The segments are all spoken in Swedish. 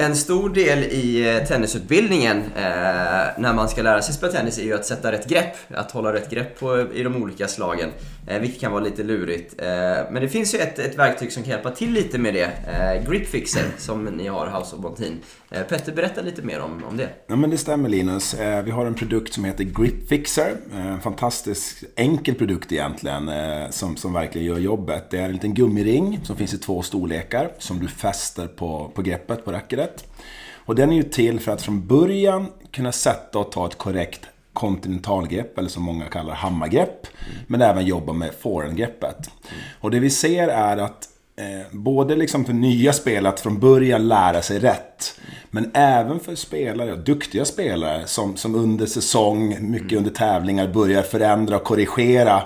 En stor del i eh, tennisutbildningen eh, när man ska lära sig spela tennis är ju att sätta rätt grepp. Att hålla rätt grepp på, i de olika slagen. Eh, vilket kan vara lite lurigt. Eh, men det finns ju ett, ett verktyg som kan hjälpa till lite med det. Eh, Gripfixer som ni har, House of Bontin. Eh, Petter, berätta lite mer om, om det. Ja men det stämmer Linus. Eh, vi har en produkt som heter Gripfixer. Eh, en fantastisk enkel produkt egentligen eh, som, som verkligen gör jobbet. Det är en liten gummiring som finns i två storlekar som du fäster på, på greppet på racket. Och den är ju till för att från början kunna sätta och ta ett korrekt kontinentalgrepp, eller som många kallar hammargrepp. Mm. Men även jobba med forehandgreppet. Mm. Och det vi ser är att eh, både liksom för nya spelare att från början lära sig rätt. Men även för spelare, duktiga spelare som, som under säsong, mycket mm. under tävlingar börjar förändra och korrigera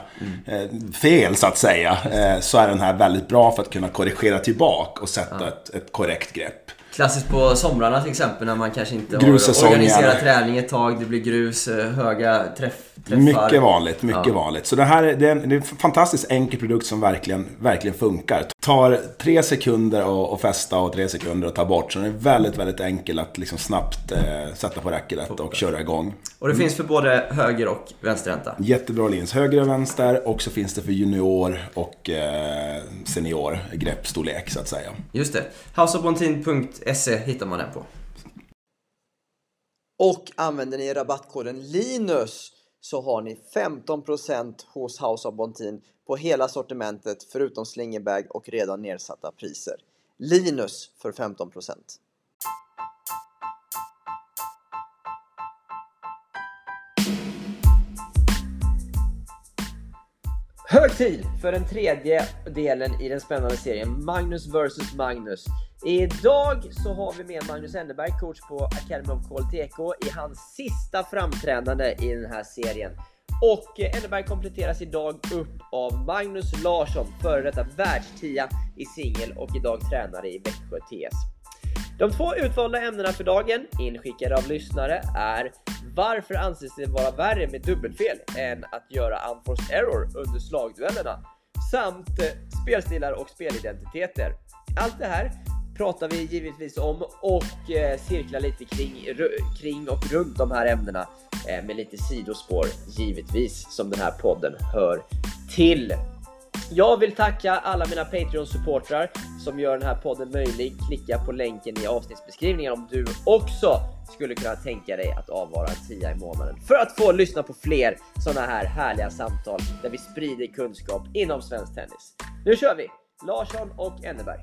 eh, fel så att säga. Eh, så är den här väldigt bra för att kunna korrigera tillbaka och sätta ett, ett korrekt grepp. Klassiskt på somrarna till exempel när man kanske inte har organiserat träning ett tag. Det blir grus, eh, höga träff, träffar. Mycket vanligt, mycket ja. vanligt. Så det här är, det är, en, det är en fantastiskt enkel produkt som verkligen, verkligen funkar. Tar tre sekunder att fästa och tre sekunder att ta bort. Så den är väldigt, väldigt enkel att liksom snabbt eh, sätta på räcket och köra igång. Och det finns för både höger och vänsterhänta? Jättebra lins. Höger och vänster och så finns det för junior och eh, senior greppstorlek så att säga. Just det. Houseofbontin.se hittar man den på. Och använder ni rabattkoden LINUS så har ni 15% hos House of Bontin på hela sortimentet förutom slingerbag och redan nedsatta priser. Linus för 15%. Hög tid för den tredje delen i den spännande serien Magnus vs Magnus. Idag så har vi med Magnus Enderberg, coach på Academy of Quality Eco i hans sista framträdande i den här serien. Och Enderberg kompletteras idag upp av Magnus Larsson, före detta världstia i singel och idag tränare i Växjö TS. De två utvalda ämnena för dagen, inskickade av lyssnare, är varför anses det vara värre med dubbelfel än att göra unforced error under slagduellerna? Samt eh, spelstilar och spelidentiteter. Allt det här pratar vi givetvis om och eh, cirklar lite kring, kring och runt de här ämnena eh, med lite sidospår givetvis som den här podden hör till. Jag vill tacka alla mina Patreon-supportrar som gör den här podden möjlig. Klicka på länken i avsnittsbeskrivningen om du också skulle kunna tänka dig att avvara en tia i månaden för att få lyssna på fler sådana här härliga samtal där vi sprider kunskap inom svensk tennis. Nu kör vi! Larsson och Enneberg.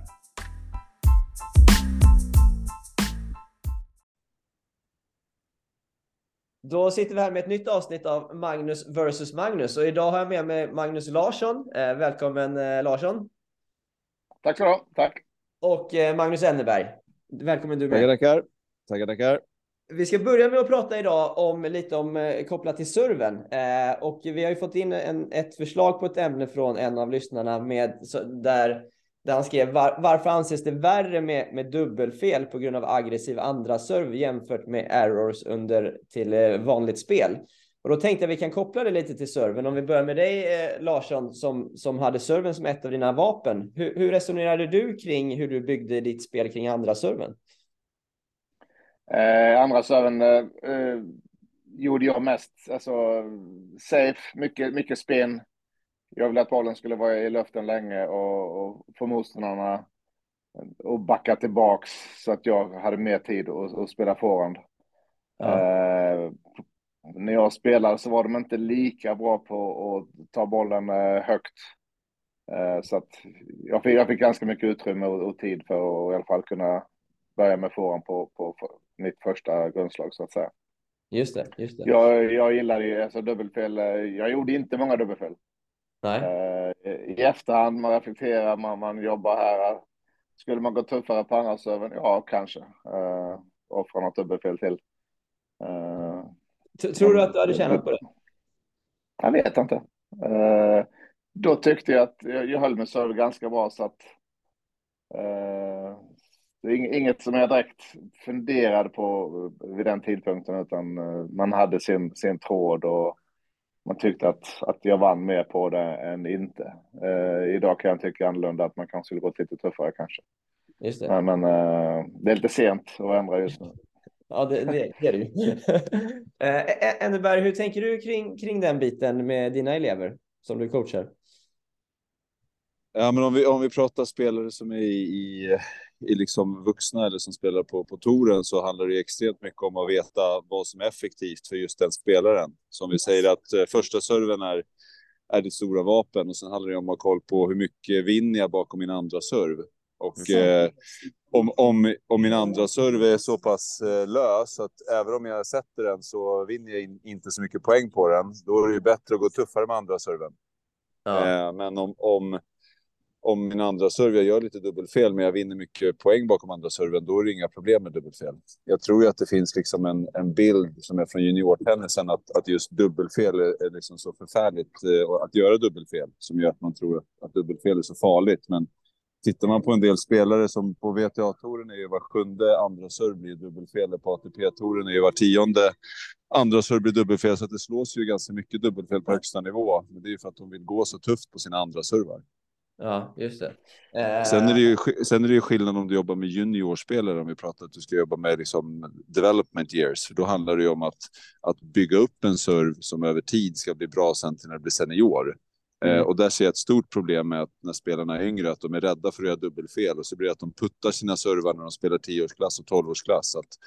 Då sitter vi här med ett nytt avsnitt av Magnus vs Magnus och idag har jag med mig Magnus Larsson. Eh, välkommen eh, Larsson! Tack så du Tack! Och eh, Magnus Enneberg. Välkommen du med! Tackar, tackar! Tackar, tackar! Vi ska börja med att prata idag om lite om kopplat till serven och vi har ju fått in en, ett förslag på ett ämne från en av lyssnarna med där där han skrev var, varför anses det värre med, med dubbelfel på grund av aggressiv andra serve jämfört med errors under till eh, vanligt spel. Och då tänkte jag vi kan koppla det lite till serven. Om vi börjar med dig eh, Larsson som, som hade serven som ett av dina vapen. Hur, hur resonerade du kring hur du byggde ditt spel kring andra serven? Eh, andra serven eh, eh gjorde jag mest, alltså safe, mycket, mycket spin, jag ville att bollen skulle vara i luften länge och, och få motståndarna och backa tillbaks så att jag hade mer tid att, att spela förhand. Ja. Eh, när jag spelade så var de inte lika bra på att ta bollen eh, högt. Eh, så att jag fick, jag fick ganska mycket utrymme och, och, tid för att i alla fall kunna börja med förhand på, på, på mitt första grundslag så att säga. Just det, just det. Jag, jag gillade ju alltså dubbelfel. Eh, jag gjorde inte många dubbelfel. Nej. Eh, I efterhand, man reflekterar, man, man jobbar här. Skulle man gå tuffare på andra serven? Ja, kanske. Uh, offra något dubbelfel till. Uh, Tror du att du hade tjänat på det? Jag vet inte. Uh, då tyckte jag att jag, jag höll mig serve ganska bra så att uh, det är inget som jag direkt funderade på vid den tidpunkten utan man hade sin, sin tråd och man tyckte att, att jag vann mer på det än inte. Eh, idag kan jag tycka annorlunda att man kanske skulle gått lite tuffare kanske. just det. Men, men uh, det är lite sent att ändra just nu. Ja, det, det, är det ju. uh, Enneberg, hur tänker du kring, kring den biten med dina elever som du coachar? Ja, men om vi, om vi pratar spelare som är i, i, i liksom vuxna eller som spelar på, på touren så handlar det extremt mycket om att veta vad som är effektivt för just den spelaren. Som vi säger att eh, första serven är, är det stora vapen och sen handlar det om att ha koll på hur mycket vinner jag bakom min andra serv. Och eh, om, om, om min andra serve är så pass eh, lös att även om jag sätter den så vinner jag in, inte så mycket poäng på den, då är det ju bättre att gå tuffare med andra serven. Ja. Eh, men om, om om min andra serve, jag gör lite dubbelfel, men jag vinner mycket poäng bakom andra serven, då är det inga problem med dubbelfel. Jag tror ju att det finns liksom en, en bild som är från juniortennisen, att, att just dubbelfel är, är liksom så förfärligt eh, att göra dubbelfel, som gör att man tror att, att dubbelfel är så farligt. Men tittar man på en del spelare som på VTA-touren är ju var sjunde andra serve blir dubbelfel, på ATP-touren är ju var tionde andra serve blir dubbelfel, så att det slås ju ganska mycket dubbelfel på högsta nivå. Men det är ju för att de vill gå så tufft på sina andra servar. Ja, just det. Eh... Sen, är det ju, sen är det ju skillnad om du jobbar med juniorspelare, om vi pratar att du ska jobba med liksom development years. För då handlar det ju om att, att bygga upp en serv som över tid ska bli bra sen till när det blir senior. Eh, mm. Eh, och där ser jag ett stort problem med att när spelarna är yngre, att de är rädda för att göra dubbelfel och så blir det att de puttar sina servar när de spelar 10-årsklass och 12-årsklass. Att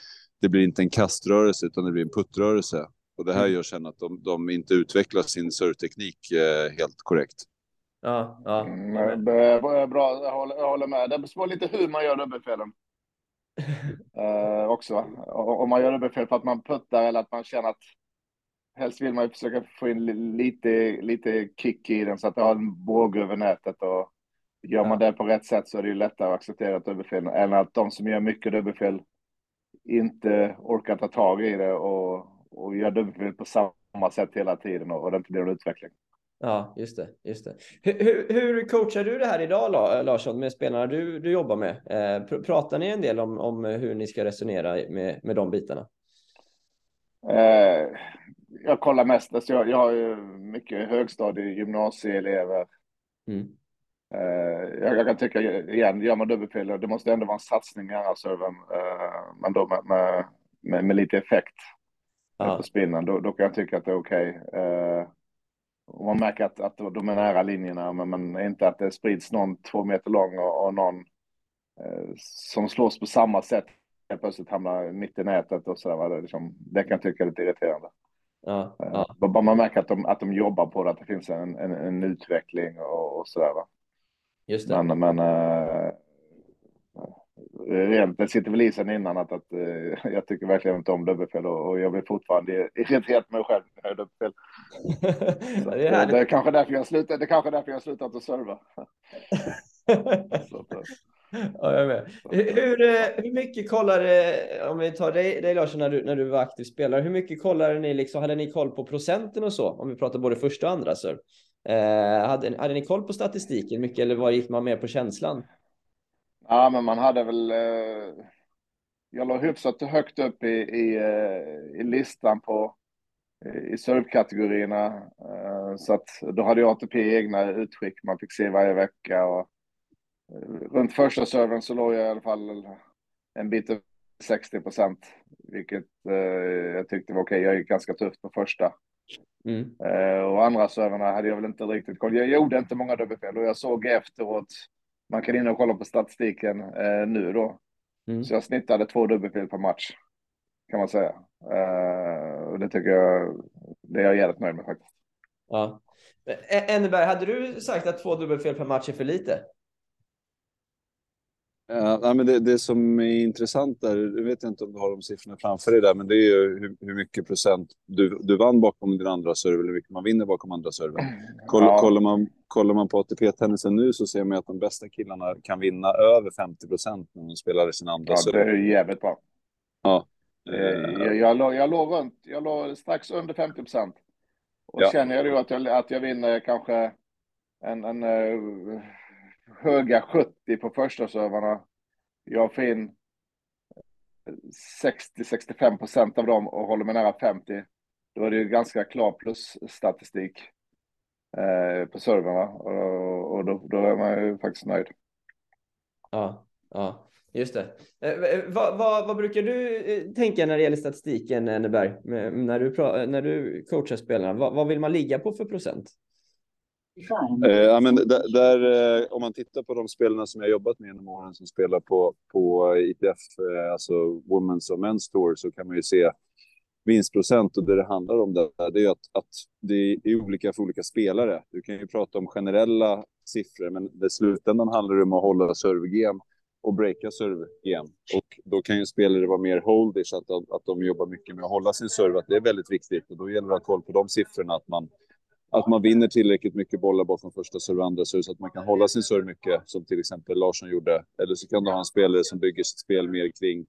det blir inte en kaströrelse utan det blir en puttrörelse. Och det här mm. gör sen att de, de inte utvecklar sin servteknik eh, helt korrekt. Ja, ja. Mm, bra, jag håller, jag håller med. Det beror lite hur man gör dubbelfelen. uh, också. Om man gör dubbelfel för att man puttar eller att man känner att helst vill man ju försöka få in lite, lite kick i den så att det har en båge över nätet. Och gör man det på rätt sätt så är det ju lättare att acceptera ett dubbelfel än att de som gör mycket dubbelfel inte orkar ta tag i det och, och gör dubbelfel på samma sätt hela tiden och, och det inte blir någon utveckling. Ja, just det. Just det. Hur, hur coachar du det här idag, Larsson, med spelarna du, du jobbar med? Eh, pratar ni en del om, om hur ni ska resonera med, med de bitarna? Eh, jag kollar mest, alltså jag, jag har ju mycket högstadie gymnasieelever. Mm. Eh, jag, jag, kan tycka, igen, gör man dubbelfel, det måste ändå vara en satsning andra serven, eh, men då med, med, med, med lite effekt ja. på spinnen, då, då, kan jag tycka att det är okej. Okay. Eh, och man märker att, att de är nära linjerna, men, men inte att det sprids någon två meter lång och, och någon eh, som slås på samma sätt helt plötsligt hamnar mitt i nätet och sådär. Det, liksom, det kan jag tycka är lite irriterande. Ja, ja. Eh, man märker att de, att de jobbar på det, att det finns en, en, en utveckling och, och sådär. Just det. Men, men äh, rent, det sitter väl i sen innan att, att uh, jag tycker verkligen inte om dubbelfel och, och jag blir fortfarande irriterad på mig själv när jag dubbelfel. det, är det, är kanske därför jag slutat, det är kanske därför jag slutat att serva. så, Ja, jag med. Hur, eh, hur mycket kollar, om vi tar dig, dig Larsson, när du, när du var aktiv spelare, hur mycket kollade ni, liksom, hade ni koll på procenten och så? Om vi pratar både första och andra serv. Eh, hade, hade ni koll på statistiken mycket eller var gick man mer på känslan? Ja, men man hade väl... Eh, jag låg hyfsat högt upp i, i, eh, i listan på i servkategorierna. Eh, så att då hade jag ATP egna utskick man fick se varje vecka. Och runt första servern så låg jag i alla fall en bit över 60 procent, vilket jag tyckte var okej. Okay. Jag gick ganska tufft på första. Mm. Och andra serverna hade jag väl inte riktigt koll. Jag gjorde inte många dubbelfel och jag såg efteråt man kan in och kolla på statistiken eh, nu då. Mm. Så jag snittade två dubbelfel per match, kan man säga. Eh, och det tycker jag, det är jag jävligt nöjd med faktiskt. Ja. Enneberg, hade du sagt att två dubbelfel per match är för lite? Ja, men det, det som är intressant där, jag vet inte om du har de siffrorna framför dig där, men det är ju hur, hur mycket procent du, du vann bakom din andra serve eller hur mycket man vinner bakom andra serven. Koll, ja. kollar, man, kollar man på ATP-tennisen nu så ser man att de bästa killarna kan vinna över 50 procent när de spelar sin andra ja, serve. det är jävligt bra. Ja. Jag, jag, låg, jag låg runt, jag låg strax under 50 procent. Och ja. känner jag då att jag, att jag vinner kanske en, en uh, höga 70 på första servarna. Jag får in 60-65 procent av dem och håller mig nära 50. Då är det ju ganska klar plusstatistik eh, på servrarna och, och då, då, är man ju faktiskt nöjd. Ja, ja. Just det. Eh, vad, vad, vad, brukar du eh, tänka när det gäller statistiken, Enneberg, när du, när du coachar spelarna? Vad, vad vill man ligga på för procent? Eh, men där, där, eh, om man tittar på de spelarna som jag jobbat med genom åren som spelar på, på ITF, eh, alltså Women's och Men's Tour, så kan man ju se vinstprocent och det det handlar om där, det är att, att det är olika för olika spelare. Du kan ju prata om generella siffror, men i slutändan handlar det om att hålla servegame och breaka servegame. Och då kan ju spelare vara mer holdish, att, att de jobbar mycket med att hålla sin serve, att det är väldigt viktigt. Och då gäller det att ha koll på de siffrorna, att man att man vinner tillräckligt mycket bollar bakom första serve och andra serve så att man kan hålla sin serve mycket, som till exempel Larsson gjorde. Eller så kan du ha en spelare som bygger sitt spel mer kring,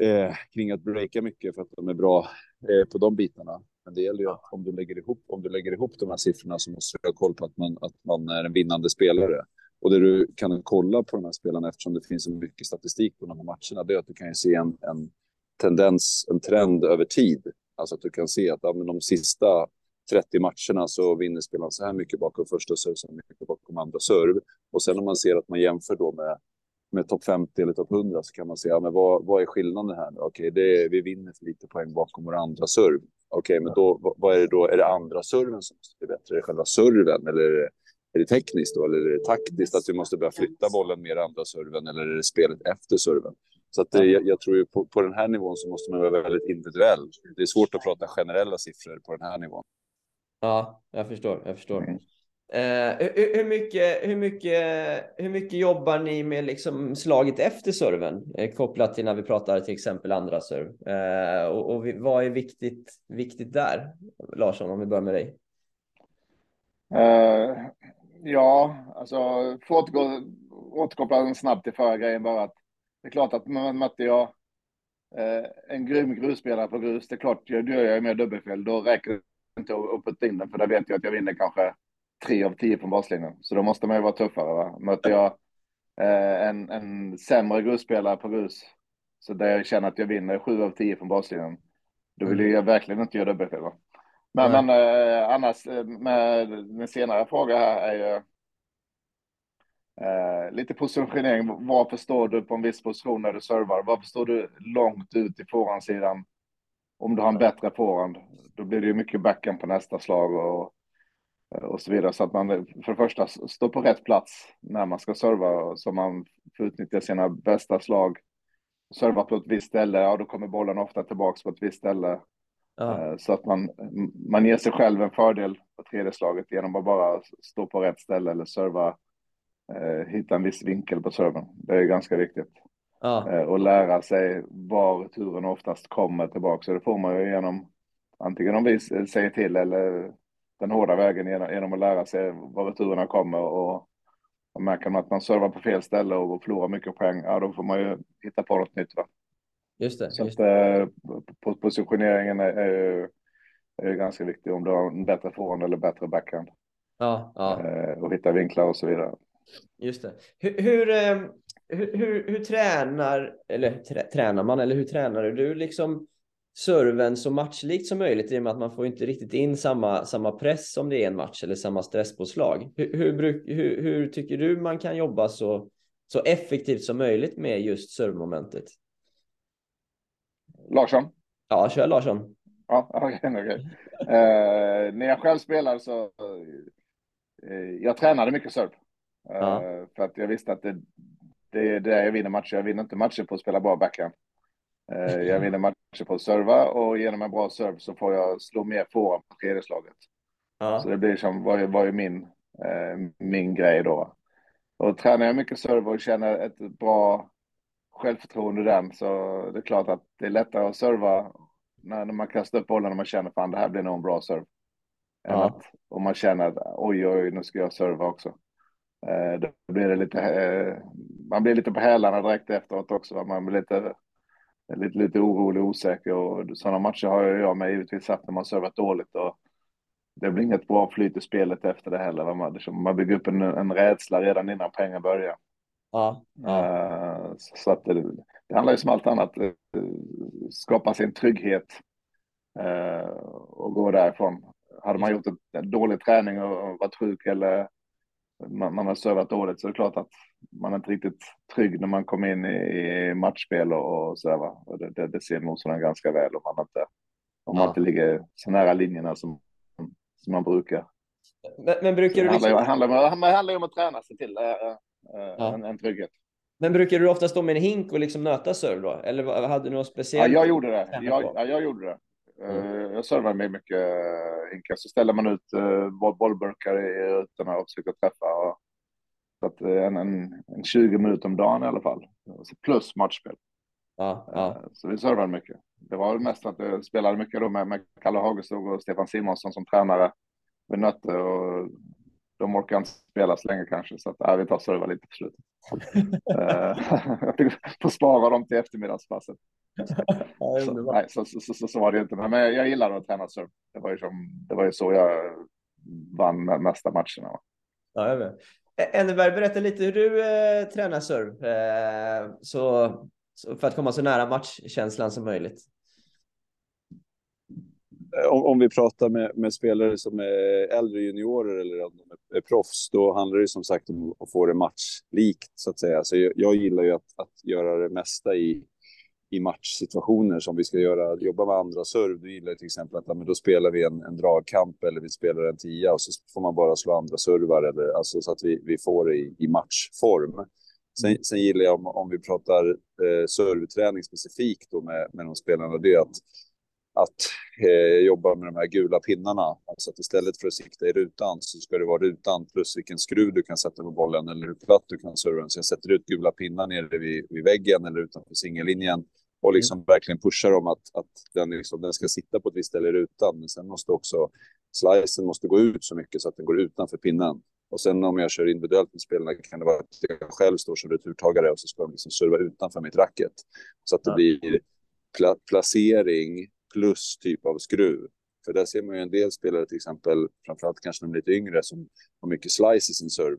eh, kring att breaka mycket för att de är bra eh, på de bitarna. Men det gäller ju att om du lägger ihop, om du lägger ihop de här siffrorna så måste du ha koll på att man, att man är en vinnande spelare. Och det du kan kolla på de här spelarna eftersom det finns så mycket statistik på de här matcherna, det är att du kan se en, en tendens, en trend över tid. Alltså att du kan se att ja, men de sista 30 matcherna så vinner spelaren så här mycket bakom första serv, så mycket bakom andra serv. Och sen om man ser att man jämför då med, med topp 50 eller topp 100 så kan man säga, ja, men vad, vad är skillnaden här? Okej, okay, vi vinner för lite poäng bakom våra andra serve. Okej, men då, vad är det då? Är det andra serven som måste bli bättre? Är det själva serven eller är det, är det tekniskt då? Eller är det taktiskt att vi måste börja flytta bollen mer andra serven eller är det spelet efter serven? Så att eh, jag, jag, tror ju på, på den här nivån så måste man vara väldigt individuell. Det är svårt att prata generella siffror på den här nivån. Ja, jag förstår. Jag förstår. Mm. Eh, hur, hur, mycket, hur, mycket, hur mycket jobbar ni med liksom slaget efter serven eh, kopplat till när vi pratar till exempel andra serv? Eh, och, och vad är viktigt, viktigt där? Larsson, om vi börjar med dig. Uh, ja, alltså för att återgå, återkoppla snabbt till förra grejen bara att det är klart att mötte jag uh, en grym grusspelare på grus, det är klart, då gör jag mer dubbelfel, då räcker inte att putta in den, för där vet jag att jag vinner kanske tre av tio från baslinjen. Så då måste man ju vara tuffare. Va? Möter jag eh, en, en sämre grusspelare på grus, så där jag känner att jag vinner sju av tio från baslinjen, då vill jag verkligen inte göra dubbelfel. Va? Men, men eh, annars, eh, med min senare fråga här är ju eh, lite positionering. Varför står du på en viss position när du servar? Varför står du långt ut i forehandsidan? Om du har en bättre forehand, då blir det ju mycket backhand på nästa slag och, och så vidare. Så att man för det första står på rätt plats när man ska serva så man får utnyttja sina bästa slag. Serva på ett visst ställe, ja då kommer bollen ofta tillbaks på ett visst ställe. Ja. Eh, så att man, man ger sig själv en fördel på tredje slaget genom att bara stå på rätt ställe eller serva, eh, hitta en viss vinkel på serven. Det är ganska viktigt. Ja. Eh, och lära sig var turen oftast kommer tillbaka. Så det får man ju genom antingen om vi säger till eller den hårda vägen genom, genom att lära sig var returerna kommer och, och märker man att man servar på fel ställe och förlorar mycket poäng, ja då får man ju hitta på något nytt. Va? Just det. Så just att, det. Eh, positioneringen är, är, är ganska viktig om du har en bättre forehand eller bättre backhand. Ja, ja. Eh, och hitta vinklar och så vidare. Just det. Hur, hur, hur, hur, hur, tränar, eller trä, tränar man, eller hur tränar du liksom serven så matchlikt som möjligt i och med att man får inte riktigt in samma, samma press om det är en match eller samma stresspåslag. Hur, hur, hur, hur tycker du man kan jobba så, så effektivt som möjligt med just servemomentet? Larsson? Ja, kör Larsson. Ja, okej. Okay, okay. uh, när jag själv spelade så uh, jag tränade mycket serve. Uh, ja. För att jag visste att det, det är där jag vinner matcher. Jag vinner inte matcher på att spela bra backhand. Eh, jag vinner matcher på att serva och genom en bra serve så får jag slå mer forehand på tredje slaget. Ja. Så det blir som, var ju, var ju min, eh, min grej då. Och tränar jag mycket serve och känner ett bra självförtroende den så det är klart att det är lättare att serva när, när man kastar upp bollen och man känner fan det här blir nog en bra serve. Ja. Att, och man känner att oj, oj, nu ska jag serva också. Eh, då blir det lite, eh, man blir lite på hälarna direkt efteråt också. Man blir lite, lite, lite orolig och osäker och sådana matcher har jag med givetvis haft när man servat dåligt och det blir inget bra flyt i spelet efter det heller. Man, man bygger upp en, en rädsla redan innan pengar börjar. Ja, ja. Uh, så att det, det handlar ju som allt annat, skapa sin trygghet uh, och gå därifrån. Hade man gjort en dålig träning och varit sjuk eller man, man har servat dåligt så är det klart att man är inte riktigt trygg när man kommer in i matchspel och, och så där, va. Och det, det, det ser motståndaren ganska väl om man inte, om man inte ligger så nära linjerna som, som man brukar. Men, men brukar du... Liksom... Det handlar, handlar, handlar om att träna sig till äh, äh, ja. en, en trygghet. Men brukar du ofta stå med en hink och liksom nöta serve då? Eller hade du något speciellt? Ja, jag gjorde det. Jag, ja, jag gjorde det. Mm. Jag servar med mycket hinkar. Så ställer man ut bollburkar i rutorna och försöker träffa. Och, så att en, en, en 20 minuter om dagen i alla fall. Plus matchspel. Ja, ja. Så vi servade mycket. Det var mest att jag spelade mycket då med, med Kalle Hagestad och Stefan Simonsson som tränare. Vi nötte och de orkar inte spela så länge kanske, så att äh, vi tar serva lite på slutet. jag får spara dem till eftermiddagspasset. så, nej, så, så, så, så, var det inte, men jag gillar att träna serve. Det var ju, som, det var ju så jag vann mesta matcherna. Ja, jag vet. Enneberg, berätta lite hur du eh, tränar serve eh, så, så, för att komma så nära matchkänslan som möjligt. Om, om vi pratar med, med, spelare som är äldre juniorer eller om de är proffs, då handlar det som sagt om att få det matchlikt så att säga. Så jag, jag gillar ju att, att göra det mesta i, i matchsituationer som vi ska göra, jobba med andra serv. Då gillar till exempel att ja, men då spelar vi en, en dragkamp eller vi spelar en tia och så får man bara slå andra servar eller alltså så att vi, vi får det i, i matchform. Sen, sen gillar jag om, om vi pratar eh, serveträning specifikt då med, med de spelarna, det är att att eh, jobba med de här gula pinnarna. Alltså att istället för att sikta i rutan så ska det vara rutan plus vilken skruv du kan sätta på bollen eller hur platt du kan serva den. Så jag sätter ut gula pinnar nere vid, vid väggen eller utanför singellinjen och liksom mm. verkligen pushar dem att, att den, liksom, den ska sitta på ett visst ställe i rutan. Men sen måste också slicen måste gå ut så mycket så att den går utanför pinnen. Och sen om jag kör individuellt med spelarna kan det vara att jag själv står som returtagare och så ska de liksom serva utanför mitt racket. Så att det blir pla placering, plus typ av skruv. För där ser man ju en del spelare, till exempel, framförallt kanske de lite yngre, som har mycket slice i sin serve.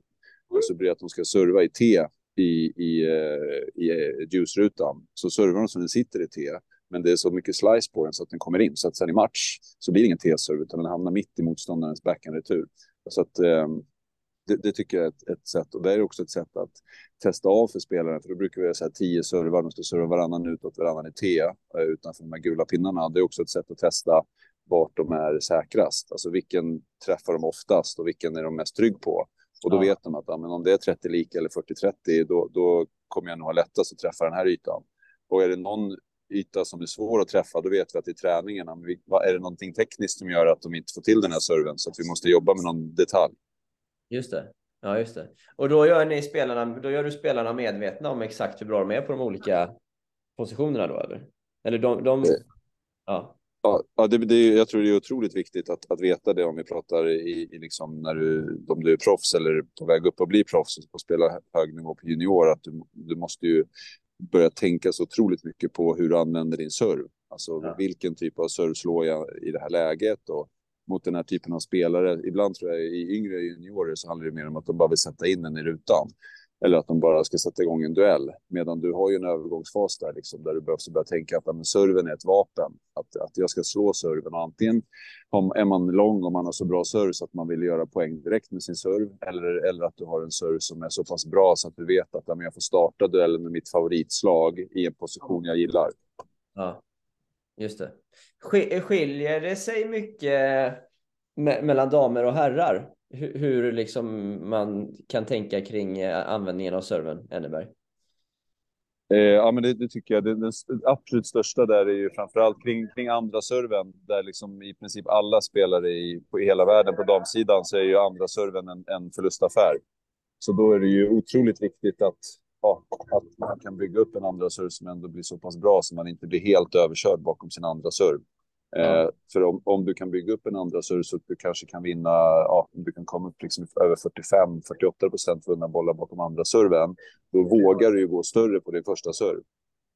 Och så blir det att de ska serva i T i, i, eh, i eh, juicerutan. Så servar de som den sitter i T, men det är så mycket slice på den så att den kommer in. Så att sen i match så blir det ingen T-serve, utan den hamnar mitt i motståndarens backhand-retur. Så att um, det, det, tycker jag är ett, ett, sätt. Och det är också ett sätt att testa av för spelaren. För då brukar vi säga tio servar, de ska serva varannan utåt, varannan i T eh, utanför de här gula pinnarna. Det är också ett sätt att testa vart de är säkrast. Alltså vilken träffar de oftast och vilken är de mest trygg på. Och då ja. vet de att ja, men om det är 30 lika eller 40-30, då, då kommer jag nog ha lättast att träffa den här ytan. Och är det någon yta som är svår att träffa, då vet vi att i träningarna, är det någonting tekniskt som gör att de inte får till den här serven så att vi måste jobba med någon detalj. Just det. Ja, just det. Och då gör ni spelarna, då gör du spelarna medvetna om exakt hur bra de är på de olika positionerna då, eller? Eller de, de... ja. Ja, det, det, jag tror det är otroligt viktigt att, att veta det om vi pratar i, i liksom när du, om du är proffs eller på väg upp och bli proffs och spela hög nivå på junior, att du, du måste ju börja tänka så otroligt mycket på hur du använder din serv. Alltså ja. vilken typ av serv slår jag i det här läget och mot den här typen av spelare. Ibland tror jag i yngre juniorer så handlar det mer om att de bara vill sätta in den i rutan. Eller att de bara ska sätta igång en duell. Medan du har ju en övergångsfas där, liksom, där du behöver börja tänka att men, serven är ett vapen. Att, att jag ska slå serven. Och antingen om, är man lång och man har så bra serve så att man vill göra poäng direkt med sin serve. Eller, eller att du har en serve som är så pass bra så att du vet att jag får starta duellen med mitt favoritslag i en position jag gillar. Ja. Just det. Skiljer det sig mycket me mellan damer och herrar? Hur, hur liksom man kan tänka kring eh, användningen av servern, Enneberg? Eh, ja, men det, det, tycker jag. Det, det, absolut största där är ju framförallt kring, kring andra serven, där liksom i princip alla spelare i, på, i hela världen på damsidan så är ju andra serven en, en förlustaffär. Så då är det ju otroligt viktigt att ja, att man kan bygga upp en andra serve som ändå blir så pass bra så man inte blir helt överkörd bakom sin andra serve. Mm. Eh, för om, om du kan bygga upp en andra serve så att du kanske kan vinna, ja, du kan komma upp liksom över 45-48 procent vunna bollar bakom andra serven, då vågar du ju gå större på din första serve.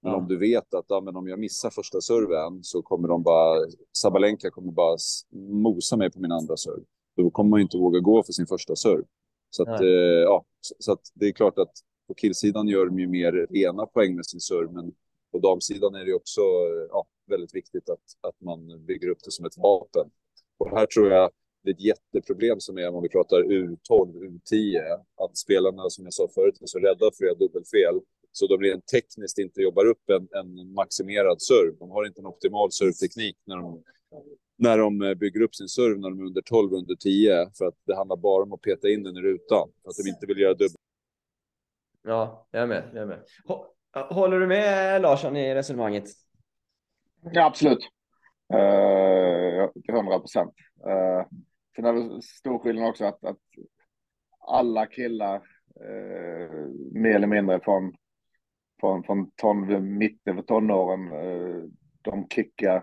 Men om du vet att ja, men om jag missar första serven så kommer de bara, Sabalenka kommer bara mosa mig på min andra serve. Då kommer man ju inte våga gå för sin första serve. Så, att, eh, ja, så, så, att det är klart att på killsidan gör de ju mer rena poäng med sin serve, men på damsidan är det också ja, väldigt viktigt att, att man bygger upp det som ett vapen. Och här tror jag det är ett jätteproblem som är om vi pratar U12, U10, att spelarna som jag sa förut är så rädda för att göra dubbelfel. Så de rent tekniskt inte jobbar upp en, en maximerad serv. De har inte en optimal servteknik när de, när de bygger upp sin serv när de är under 12, under 10. För att det handlar bara om att peta in den i rutan. För att de inte vill göra dubbel. Ja, jag är med. Jag är med. Håller du med eh, Larsson i resonemanget? Ja, absolut. Eh, till hundra procent. Eh, sen är det stor skillnad också att, att alla killar uh, mer eller mindre från, från, från ton, mitten för tonåren, uh, de kickar,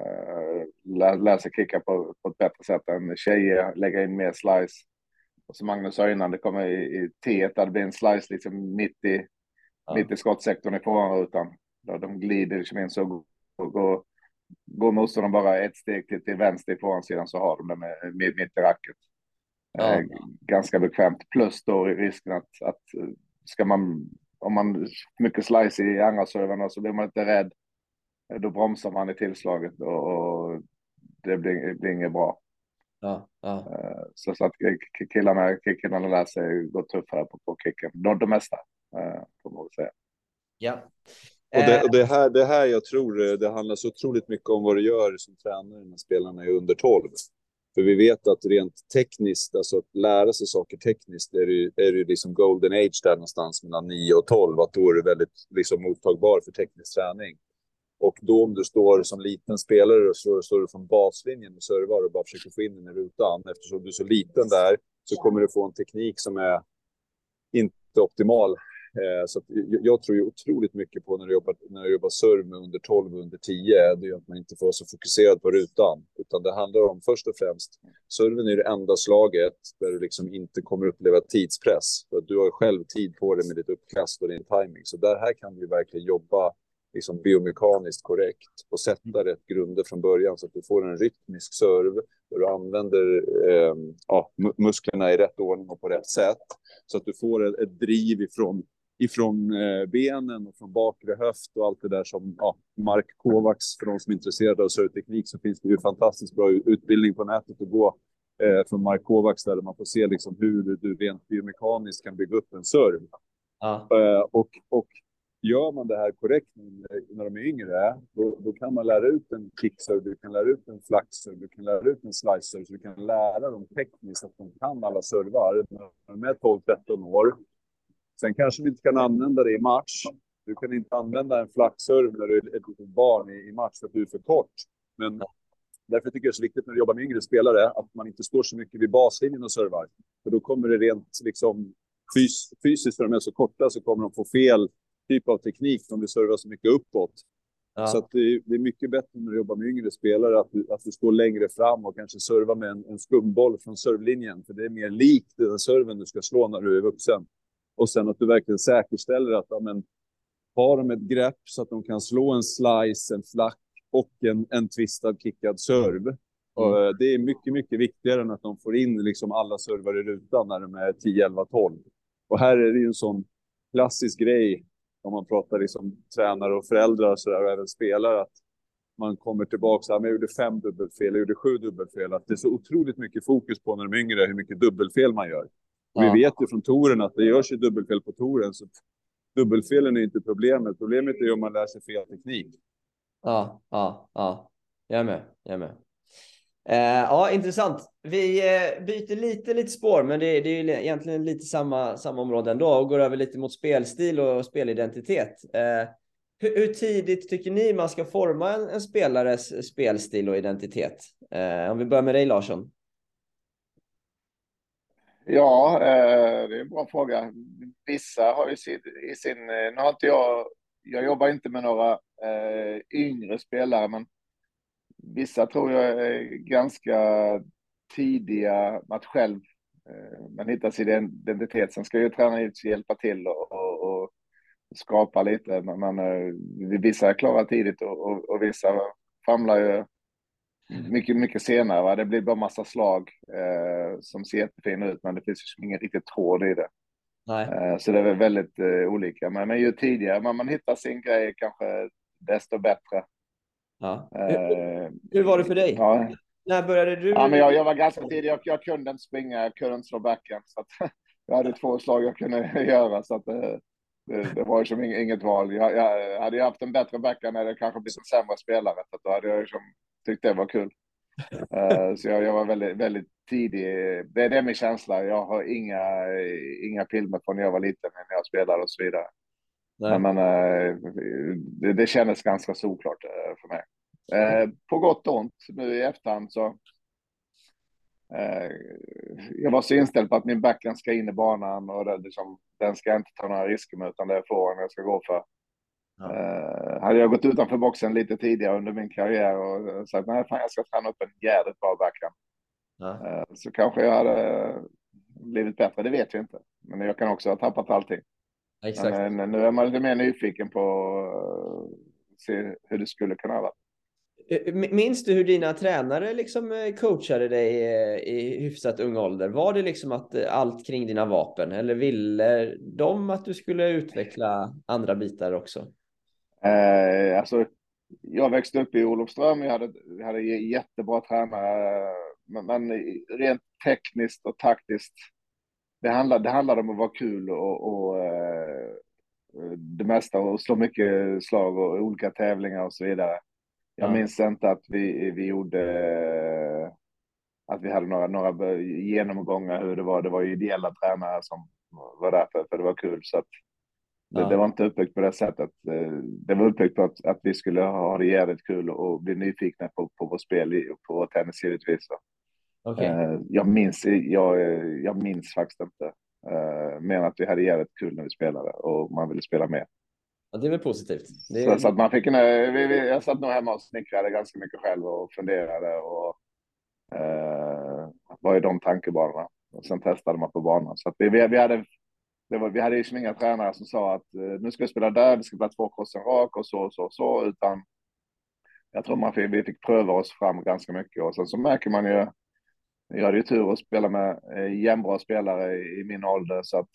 uh, lär, lär sig kicka på, på ett bättre sätt än tjejer, lägga in mer slice. Och som Magnus sa innan, det kommer i, i T1, det blir en slice liksom mitt i, ja. mitt i skottsektorn i forehandrutan. De glider liksom in så går, går motståndaren bara ett steg till, till vänster i forehandsidan så har de den mitt, mitt i racket. Ja. Eh, ganska bekvämt. Plus då risken att, att ska man, om man mycket slice i andra servarna så blir man inte rädd. Då bromsar man i tillslaget och, och det blir, blir inget bra. Ja, ja. Eh, så, så att killarna, killarna lär sig gå tuffare på, på kicken. De, de mesta, eh, får man säga. Ja. Och det, och det, här, det här jag tror eh, det handlar så otroligt mycket om vad du gör som tränare när spelarna är under 12. För vi vet att rent tekniskt, alltså att lära sig saker tekniskt, är det, är det liksom golden age där någonstans mellan 9 och 12, att då är du väldigt liksom mottagbar för teknisk träning. Och då om du står som liten spelare och så står du från baslinjen och servar och bara försöker få in den i rutan, eftersom du är så liten där så kommer du få en teknik som är inte optimal. Eh, så jag tror ju otroligt mycket på när du jobbar, när du jobbar serv med under 12 och under 10, det är att man inte får vara så fokuserad på rutan, utan det handlar om först och främst, serven är det enda slaget där du liksom inte kommer uppleva tidspress, för att du har själv tid på dig med ditt uppkast och din timing, så där här kan du verkligen jobba liksom biomekaniskt korrekt och sätta rätt grunder från början så att du får en rytmisk serv där du använder eh, ja, musklerna i rätt ordning och på rätt sätt så att du får ett, ett driv ifrån ifrån eh, benen och från bakre höft och allt det där som ja, Mark Kovacs, för de som är intresserade av serveteknik så finns det ju fantastiskt bra utbildning på nätet att gå eh, från Mark Kovacs där man får se liksom hur du rent biomekaniskt kan bygga upp en serv. Ja. Eh, och, och gör man det här korrekt när de är yngre, då, då kan man lära ut en kickserve, du kan lära ut en flaxer, du kan lära ut en slicer, så du kan lära dem tekniskt att de kan alla servar. När de är 12-13 år Sen kanske vi inte kan använda det i match. Du kan inte använda en flackserv när du är ett litet barn i, i match för att du är för kort. Men därför tycker jag det är så viktigt när du jobbar med yngre spelare att man inte står så mycket vid baslinjen och servar. För då kommer det rent liksom fys fysiskt, för de är så korta, så kommer de få fel typ av teknik om du servar så mycket uppåt. Ja. Så det, det, är mycket bättre när du jobbar med yngre spelare att du, att du står längre fram och kanske servar med en, en skumboll från servlinjen. För det är mer likt den serven du ska slå när du är vuxen. Och sen att du verkligen säkerställer att ja, men, har de ett grepp så att de kan slå en slice, en flack och en, en twistad kickad serv. Mm. Och eh, det är mycket, mycket viktigare än att de får in liksom alla servar i rutan när de är 10, 11, 12. Och här är det ju en sån klassisk grej om man pratar liksom tränare och föräldrar och, så där, och även spelare att man kommer tillbaka så här, men jag gjorde fem dubbelfel, jag gjorde sju dubbelfel. Att det är så otroligt mycket fokus på när de är yngre hur mycket dubbelfel man gör. Ja. Vi vet ju från touren att det görs ju dubbelfel på touren, så dubbelfelen är inte problemet. Problemet är om man lär sig fel teknik. Ja, ja, ja. Jag är med. Jag är med. Eh, ja, intressant. Vi eh, byter lite, lite spår, men det, det är ju egentligen lite samma, samma område ändå och går över lite mot spelstil och spelidentitet. Eh, hur, hur, tidigt tycker ni man ska forma en, en spelares spelstil och identitet? Om vi börjar med dig Larsson. Ja, det är en bra fråga. Vissa har ju sin, i sin, nu har inte jag, jag jobbar inte med några yngre spelare, men vissa tror jag är ganska tidiga med att själv eh, man hittar sin identitet. Sen ska ju tränaren hjälpa till och, och, och skapa lite, men, men eh, vissa klarar tidigt och, och, och vissa famlar ju mycket, mycket senare. Va? Det blir bara massa slag eh, som ser jättefina ut, men det finns liksom ingen riktigt tråd i det. Eh, så det är väldigt eh, olika. Men, men ju tidigare man, man hittar sin grej, kanske desto bättre. Ja. Hur, hur, var det för dig? Ja. När började du? Ja, men jag, jag var ganska tidig. Jag, jag kunde inte springa, jag kunde inte slå backen. Så att, jag hade två slag jag kunde göra. Så att, det, det, det var ju som inget val. Jag, jag hade jag haft en bättre backhand hade jag kanske blivit en sämre spelare. Så då hade jag liksom tyckt det var kul. Uh, så jag, jag, var väldigt, väldigt tidig. Det, det är min känsla. Jag har inga, inga filmer från när jag var liten, när jag spelade och så vidare. Nej. Men uh, det, det kändes ganska såklart uh, för mig. på gott och ont nu i efterhand så jag var så inställd på att min backhand ska in i banan och det, liksom, den ska jag inte ta några risker med utan det är forehand jag ska gå för. Ja. Uh, hade jag gått utanför boxen lite tidigare under min karriär och sagt nej, fan, jag ska träna upp en jävligt bra backhand. Ja. Uh, så kanske jag hade blivit bättre, det vet vi inte. Men jag kan också ha tappat allting. Exakt. Men, nu är man lite mer nyfiken på att se hur det skulle kunna vara. Eh, minns du hur dina tränare liksom coachade dig i hyfsat ung ålder? Var det liksom att allt kring dina vapen eller ville de att du skulle utveckla andra bitar också? Eh, alltså, jag växte upp i Olofström, jag hade, jag hade jättebra tränare, men, men rent tekniskt och taktiskt, det handlade, det handlade om att vara kul och, och eh, det mesta och slå mycket slag och olika tävlingar och så vidare. Jag ja. minns inte att vi, vi gjorde, att vi hade några, några genomgångar hur det var. Det var ju ideella tränare som var där för, för det var kul. Så att det, ja. det, var inte uppbyggt på det sättet. Det var uppbyggt på att, att vi skulle ha det jävligt kul och bli nyfikna på, på vårt spel på vår tennis givetvis. Okay. Eh, jag, minns, jag, jag minns faktiskt inte. Uh, mer att vi hade jävligt kul när vi spelade och man ville spela mer. Ja, det är väl positivt. Är... Så, så, att man fick en, vi, vi, jag satt nog hemma och snickrade ganska mycket själv och funderade och uh, vad är de tankebanorna? Och sen testade man på banan. Så vi, vi, hade det var, vi hade ju inga tränare som sa att eh, nu ska vi spela där, vi ska spela två kors rak och så och så och så, utan jag tror man fick, vi fick pröva oss fram ganska mycket och sen så märker man ju, jag hade ju tur att spela med eh, jämnbra spelare i, min ålder så att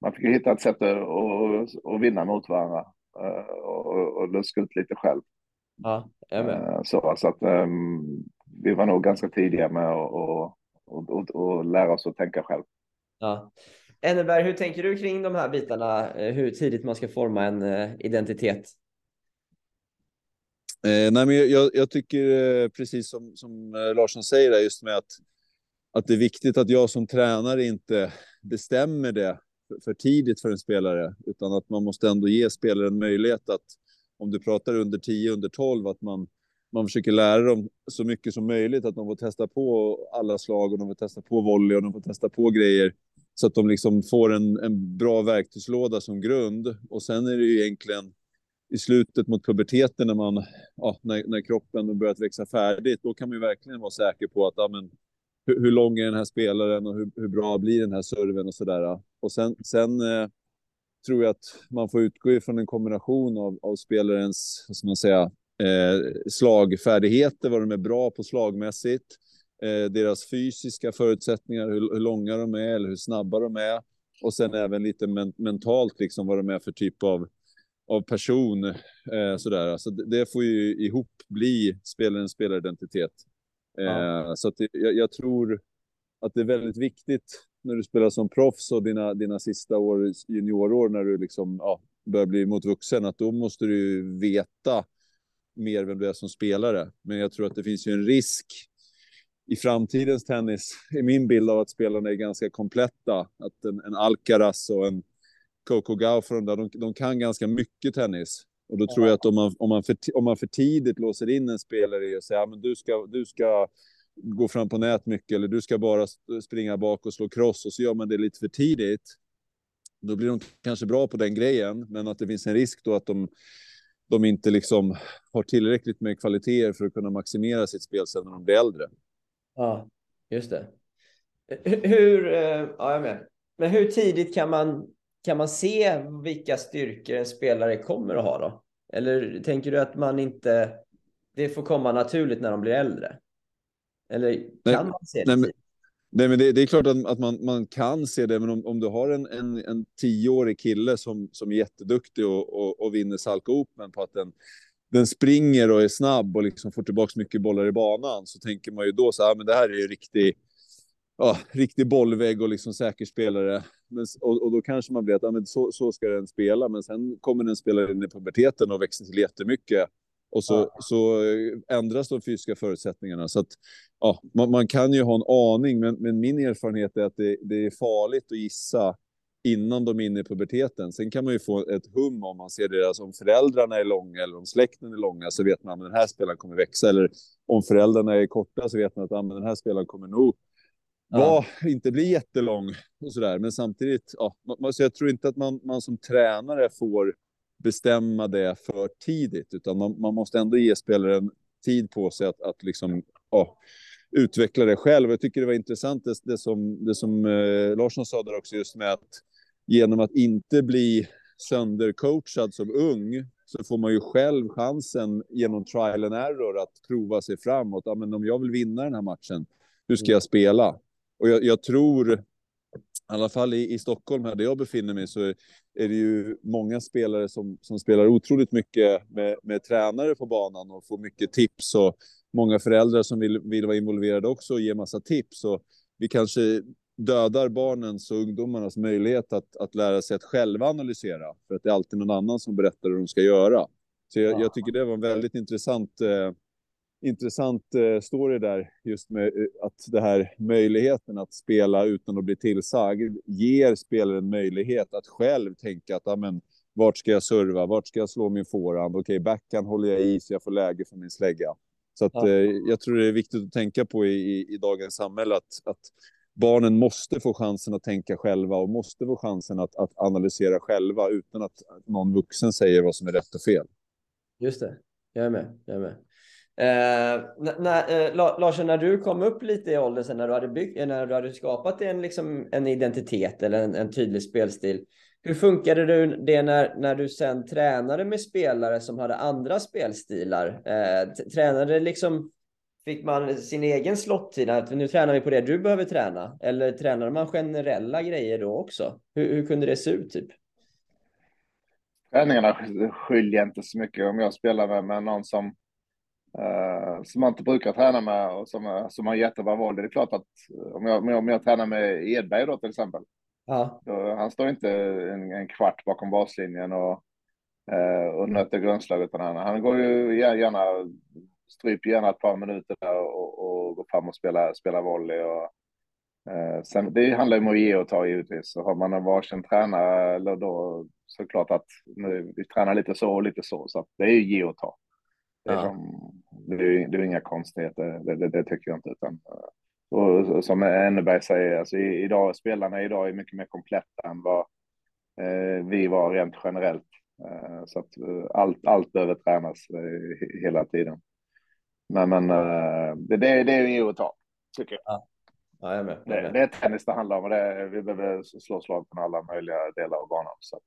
man fick hitta ett sätt att, att vinna mot varandra eh, och, och luska ut lite själv. Ja, jag med. Eh, så, så att um, vi var nog ganska tidiga med att och, och, och, lära oss att tänka själv. Ja. Enneberg, hur tänker du kring de här bitarna? Hur tidigt man ska forma en identitet? Eh, nej, men jag, jag tycker eh, precis som, som Larsson säger, just med att, att det är viktigt att jag som tränare inte bestämmer det för, tidigt för en spelare, utan att man måste ändå ge spelaren möjlighet att, om du pratar under 10, under 12, att man, man försöker lära dem så mycket som möjligt, att de får testa på alla slag och de får testa på volley och de får testa på grejer så att de liksom får en, en bra verktygslåda som grund. Och sen är det ju egentligen i slutet mot puberteten när, man, ja, när, när kroppen börjat växa färdigt, då kan man ju verkligen vara säker på att ja, men, hur, hur lång är den här spelaren och hur, hur bra blir den här serven och sådär. Och sen, sen eh, tror jag att man får utgå ifrån en kombination av, av spelarens, vad ska man säga, eh, slagfärdigheter, vad de är bra på slagmässigt, eh, deras fysiska förutsättningar, hur, hur, långa de är eller hur snabba de är. Och sen även lite men, mentalt, liksom vad de är för typ av, av person. Eh, sådär. Så det, det får ju ihop bli spelarens spelaridentitet. Eh, ja. Så att det, jag, jag, tror att det är väldigt viktigt när du spelar som proffs och dina, dina sista år, juniorår, när du liksom, ja, börjar bli mot vuxen, att då måste du veta mer vem du är som spelare. Men jag tror att det finns ju en risk i framtidens tennis är min bild av att spelarna är ganska kompletta. Att en, en Alcaraz och en Coco Gauff, de, de kan ganska mycket tennis. Och då tror jag att om man, om man, för, om man för tidigt låser in en spelare i att säga att du ska, du ska gå fram på nät mycket eller du ska bara springa bak och slå cross och så gör man det lite för tidigt. Då blir de kanske bra på den grejen, men att det finns en risk då att de, de inte liksom har tillräckligt med kvaliteter för att kunna maximera sitt spel sen när de blir äldre. Ja, just det. Hur, eh, ja, jag med. Men hur tidigt kan man, kan man se vilka styrkor en spelare kommer att ha då? Eller tänker du att man inte, det får komma naturligt när de blir äldre? Eller kan nej, man se det? Nej, nej men det, det, är klart att, att man, man kan se det, men om, om du har en, en, en tioårig kille som, som är jätteduktig och, och, och vinner Salka Open på att den den springer och är snabb och liksom får tillbaka mycket bollar i banan så tänker man ju då så här, men det här är ju riktig, ja, riktig bollvägg och liksom säker spelare. Men, och, och, då kanske man blir att ja, men så, så ska den spela, men sen kommer den spela in i puberteten och växer till jättemycket. Och så, ja. så ändras de fysiska förutsättningarna. Så att, ja, man, man, kan ju ha en aning, men, men min erfarenhet är att det, det, är farligt att gissa innan de är inne i puberteten. Sen kan man ju få ett hum om man ser deras, om föräldrarna är långa eller om släkten är långa så vet man att den här spelaren kommer växa. Eller om föräldrarna är korta så vet man att ah, den här spelaren kommer nog var, ja. inte bli jättelång och sådär. Men samtidigt, ja, så jag tror inte att man, man som tränare får bestämma det för tidigt, utan man, man måste ändå ge spelaren tid på sig att, att liksom, ja, utveckla det själv. Jag tycker det var intressant det, det som, det som eh, Larsson sa där också, just med att genom att inte bli söndercoachad som ung så får man ju själv chansen genom trial and error att prova sig framåt. Ja, men om jag vill vinna den här matchen, hur ska jag spela? Och jag, jag tror, i alla fall i, i, Stockholm här där jag befinner mig, så är, är det ju många spelare som, som spelar otroligt mycket med, med tränare på banan och får mycket tips och många föräldrar som vill, vill vara involverade också och ge massa tips. Och vi kanske dödar barnens och ungdomarnas möjlighet att, att lära sig att själva analysera, för att det är alltid någon annan som berättar hur de ska göra. Så jag, jag tycker det var en väldigt intressant eh, intressant eh, story där, just med eh, att det här möjligheten att spela utan att bli tillsagd ger spelaren möjlighet att själv tänka att amen, vart ska jag serva, vart ska jag slå min forehand, okej, okay, backhand håller jag i så jag får läge för min slägga. Så att, ja. eh, jag tror det är viktigt att tänka på i, i, i dagens samhälle att, att barnen måste få chansen att tänka själva och måste få chansen att, att analysera själva utan att någon vuxen säger vad som är rätt och fel. Just det, jag är med. Jag är med. Eh, när, eh, Lars, när du kom upp lite i åldern, sen när du hade, byggt, eh, när du hade skapat en, liksom, en identitet eller en, en tydlig spelstil. Hur funkade det när, när du sen tränade med spelare som hade andra spelstilar? Eh, tränade liksom, fick man sin egen slottid? Att nu tränar vi på det du behöver träna. Eller tränade man generella grejer då också? Hur, hur kunde det se ut? Typ? Träningarna skiljer inte så mycket om jag spelar med, med någon som Uh, som man inte brukar träna med och som, som har jättebra val. Det är klart att om jag, om jag tränar med Edberg då till exempel. Ja. Då, han står inte en, en kvart bakom baslinjen och, uh, och nöter grundslag utan han, han går ju gärna, stryper gärna ett par minuter där och, och går fram och spelar, spelar volley. Och, uh, sen, det handlar ju om att ge och ta givetvis. Så har man en varsin tränare eller då så klart att nu, vi tränar lite så och lite så. Så det är ju ge och ta. Det är, ja. som, det är, det är inga konstigheter, det, det, det, tycker jag inte. Utan, och som Enneberg säger, alltså, idag, spelarna idag är mycket mer kompletta än vad eh, vi var rent generellt. Eh, så att eh, allt, allt behöver tränas eh, hela tiden. Men, men eh, det, det, det är ju att ta, tycker jag. Ja. Ja, jag med. Jag med. Det, det, är tennis det handlar om och det, vi behöver slå slag på alla möjliga delar av banan. Så att,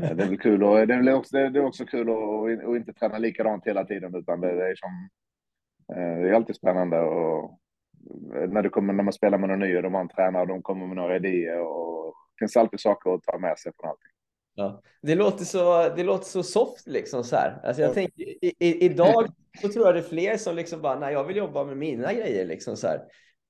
det är väl kul och det är också, det är också kul att, att inte träna likadant hela tiden utan det, är som eh, det är alltid spännande och när, det kommer, när man spelar med någon ny och de har en tränare och de kommer med några idéer och det finns alltid saker att ta med sig från allting. Ja. Det, låter så, det låter så soft liksom så här. Alltså jag ja. tänker, i, i, idag så tror jag det är fler som liksom bara, nej jag vill jobba med mina grejer liksom så här.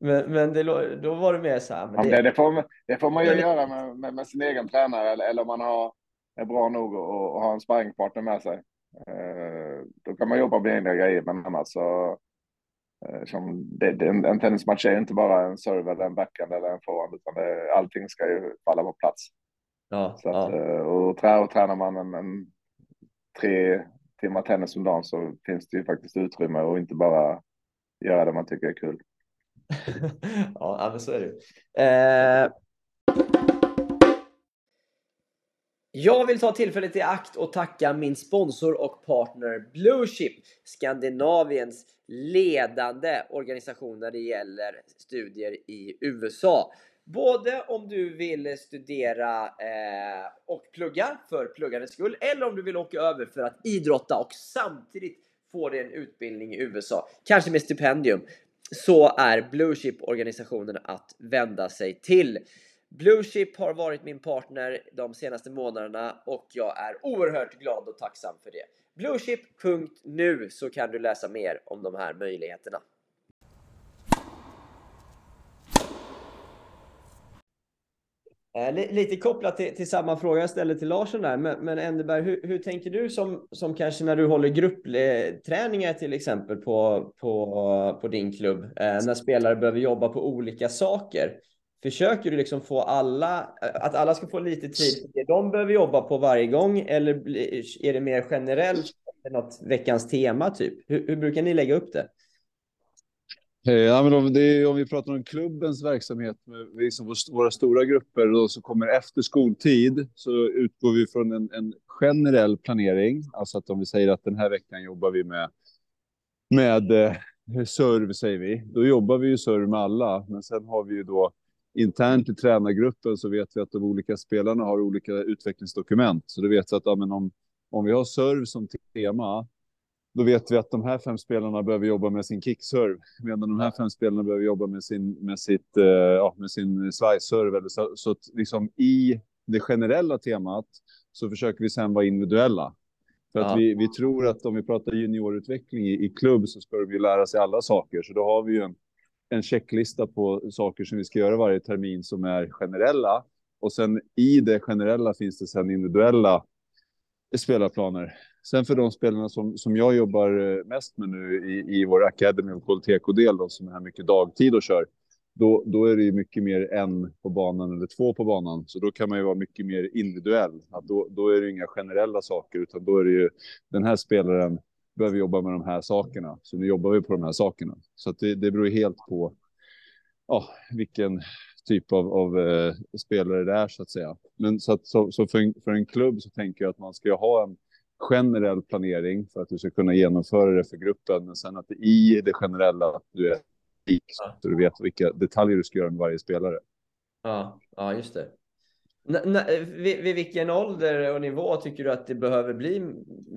Men, men det, då var det mer så här. Men det, ja, det, får, det får man ju göra med, med, med, sin egen tränare eller, eller om man har, är bra nog och, och har en sparringpartner med sig. Eh, då kan man jobba med egna grejer, men annars så eh, som det, det, en, en tennismatch är inte bara en serve eller en backhand eller en forehand, utan det, allting ska ju falla på plats. Ja, så att, ja. Eh, och, trä, och tränar man en, en tre timmar tennis om dagen så finns det ju faktiskt utrymme och inte bara göra det man tycker är kul. ja, men så är det. Eh... Jag vill ta tillfället i akt och tacka min sponsor och partner Blueship, Skandinaviens ledande organisation när det gäller studier i USA. Både om du vill studera eh, och plugga för pluggandets skull eller om du vill åka över för att idrotta och samtidigt få dig en utbildning i USA, kanske med stipendium så är Bluechip organisationen att vända sig till. Bluechip har varit min partner de senaste månaderna och jag är oerhört glad och tacksam för det. Bluechip.nu så kan du läsa mer om de här möjligheterna. Eh, lite kopplat till, till, samma fråga jag ställde till Larsson där, men, men Enderberg, hur, hur, tänker du som, som kanske när du håller gruppträningar till exempel på, på, på din klubb, eh, när spelare behöver jobba på olika saker? Försöker du liksom få alla, eh, att alla ska få lite tid för det de behöver jobba på varje gång, eller är det mer generellt, något veckans tema typ? Hur, hur brukar ni lägga upp det? Eh, ja, men om, är, om, vi pratar om klubbens verksamhet med liksom våra stora grupper då, som kommer efter skoltid så utgår vi från en, en, generell planering. Alltså att om vi säger att den här veckan jobbar vi med, med eh, serv, säger vi. Då jobbar vi ju serv med alla, men sen har vi ju då internt i tränargruppen så vet vi att de olika spelarna har olika utvecklingsdokument. Så då vet vi att ja, men om, om vi har serv som tema då vet vi att de här fem spelarna behöver jobba med sin kickserve, medan de här fem spelarna behöver jobba med sin, med sitt, uh, ja, med sin slice-serve. Så, så liksom i det generella temat så försöker vi sen vara individuella. För att ja. vi, vi tror att om vi pratar juniorutveckling i, i klubb så ska de ju lära sig alla saker. Så då har vi ju en, en checklista på saker som vi ska göra varje termin som är generella. Och sen i det generella finns det sen individuella spelarplaner Sen för de spelarna som, som jag jobbar eh, mest med nu i, i vår Academy och KLTK-del, som är här mycket dagtid och kör, då, då är det ju mycket mer en på banan eller två på banan. Så då kan man ju vara mycket mer individuell. Att då, då är det inga generella saker, utan då är det ju den här spelaren behöver jobba med de här sakerna. Så nu jobbar vi på de här sakerna. Så att det, det beror helt på ja, vilken typ av, av eh, spelare det är så att säga. Men så, att, så, så för, en, för en klubb så tänker jag att man ska ha en generell planering för att du ska kunna genomföra det för gruppen. Men sen att det i det generella du är så du vet vilka detaljer du ska göra med varje spelare. Ja, ja just det. N vid, vid vilken ålder och nivå tycker du att det behöver bli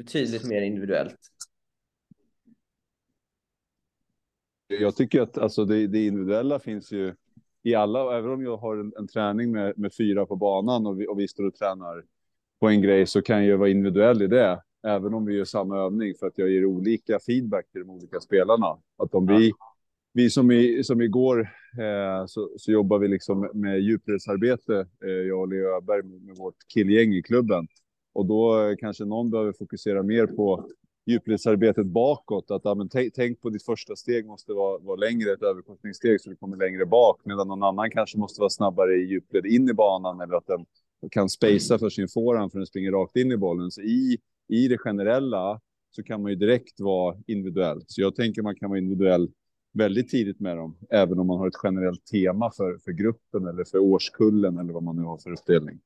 tydligt mer individuellt? Jag tycker att alltså det, det individuella finns ju i alla, även om jag har en, en träning med, med fyra på banan och vi, och vi står och tränar på en grej så kan jag vara individuell i det, även om vi gör samma övning för att jag ger olika feedback till de olika spelarna. Att om vi, vi som, i, som igår eh, så, så jobbar vi liksom med djupledsarbete, eh, jag och Leo Öberg med vårt killgäng i klubben. Och då eh, kanske någon behöver fokusera mer på djupledsarbetet bakåt. Att ja, men tänk på ditt första steg måste vara, vara längre, ett överkorsningssteg så du kommer längre bak. Medan någon annan kanske måste vara snabbare i djupled in i banan eller att den kan spacea för sin forehand för den springer rakt in i bollen. Så i, i det generella så kan man ju direkt vara individuell. Så jag tänker man kan vara individuell väldigt tidigt med dem, även om man har ett generellt tema för, för gruppen eller för årskullen eller vad man nu har för uppdelning.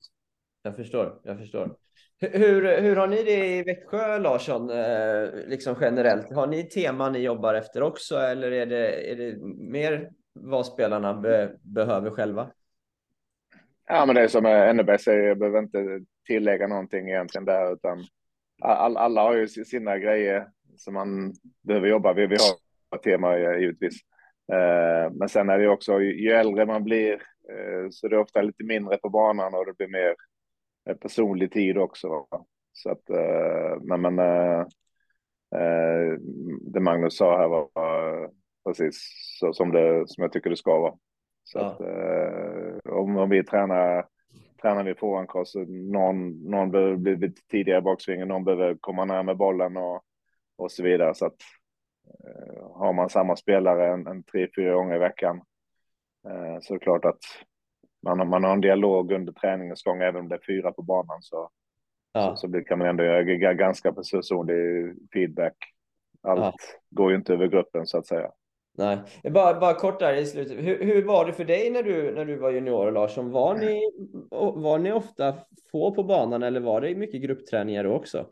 Jag förstår, jag förstår. Hur, hur har ni det i Växjö, Larsson, eh, liksom generellt? Har ni tema ni jobbar efter också, eller är det, är det mer vad spelarna be, behöver själva? Ja, men det är som Enneberg säger, jag behöver inte tillägga någonting egentligen där, utan all, alla har ju sina grejer som man behöver jobba med. Vi har tema givetvis. Eh, men sen är det också, ju äldre man blir, eh, så det är ofta lite mindre på banan och det blir mer eh, personlig tid också. Så att, men, men det Magnus sa här var precis så som, det, som jag tycker det ska vara. Så ja. att, eh, om, om vi tränar, tränar vi forehandcross, någon, någon behöver bli lite tidigare i baksvingen, någon behöver komma närmare bollen och, och så vidare. Så att eh, har man samma spelare en, en tre, fyra gånger i veckan eh, så är det klart att man, man har en dialog under träningens gång, även om det är fyra på banan så, ja. så, så kan man ändå göra ganska personlig feedback. Allt ja. går ju inte över gruppen så att säga. Nej, bara, bara kort där i slutet. Hur, hur var det för dig när du, när du var junior, Larsson? Var ni, var ni ofta få på banan eller var det mycket gruppträningar då också?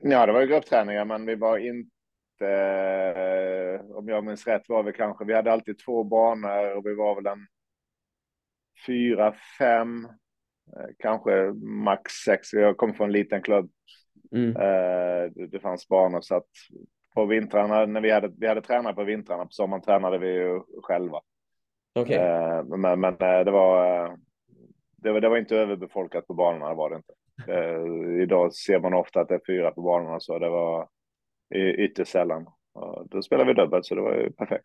Ja, det var gruppträningar, men vi var inte, eh, om jag minns rätt, var vi kanske, vi hade alltid två banor och vi var väl en fyra, fem, eh, kanske max sex. Jag kommer från en liten klubb. Mm. Eh, det fanns banor så att på vintrarna, när vi hade, vi hade tränat på vintrarna, på sommaren tränade vi ju själva. Okay. Eh, men, men eh, det var, eh, det var, det var inte överbefolkat på banorna, det var det inte. Eh, idag ser man ofta att det är fyra på banorna, så det var ytterst sällan. Och då spelade vi dubbelt, så det var ju perfekt.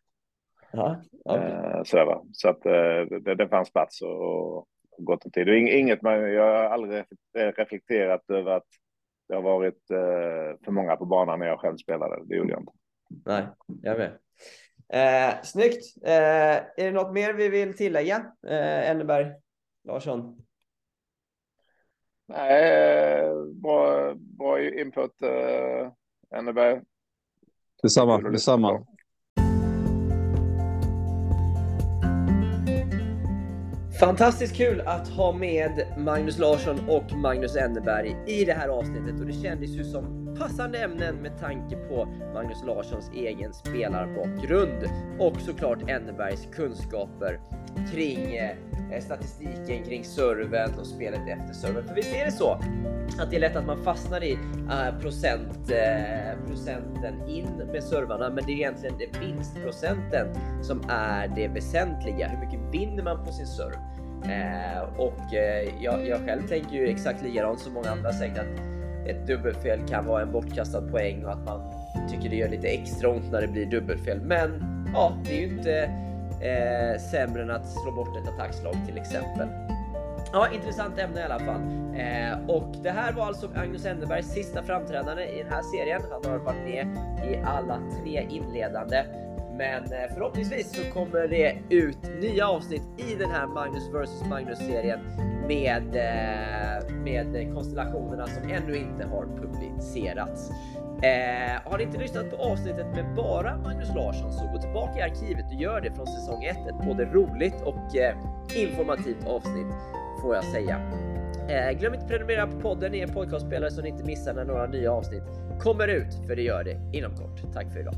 Ja, okay. eh, så, va? så att eh, det, det fanns plats och, och gott om tid. Och inget jag har aldrig reflekterat över att det har varit eh, för många på banan när jag själv spelade. Det gjorde jag inte. Nej, jag med. Eh, snyggt. Eh, är det något mer vi vill tillägga? Eh, Enneberg Larsson? Nej, bra, bra input eh, Enneberg. Detsamma, detsamma. Fantastiskt kul att ha med Magnus Larsson och Magnus Enneberg i det här avsnittet och det kändes ju som passande ämnen med tanke på Magnus Larssons egen spelarbakgrund och såklart Ennebergs kunskaper kring eh, statistiken kring serven och spelet efter serven. För visst är det så att det är lätt att man fastnar i eh, procent, eh, procenten in med servarna, men det är egentligen det vinstprocenten som är det väsentliga. Hur mycket vinner man på sin serve? Eh, och eh, jag, jag, själv tänker ju exakt likadant som många andra säkert att ett dubbelfel kan vara en bortkastad poäng och att man tycker det gör lite extra ont när det blir dubbelfel. Men ja, det är ju inte eh, sämre än att slå bort ett attackslag till exempel. Ja, intressant ämne i alla fall. Eh, och det här var alltså Magnus Enderbergs sista framträdande i den här serien. Han har varit med i alla tre inledande. Men eh, förhoppningsvis så kommer det ut nya avsnitt i den här Magnus vs Magnus-serien med, eh, med konstellationerna som ännu inte har publicerats. Eh, har ni inte lyssnat på avsnittet med bara Magnus Larsson så gå tillbaka i arkivet och gör det från säsong 1. Ett både roligt och eh, informativt avsnitt får jag säga. Eh, glöm inte att prenumerera på podden i er podcastspelare så ni inte missar när några nya avsnitt kommer ut, för det gör det inom kort. Tack för idag.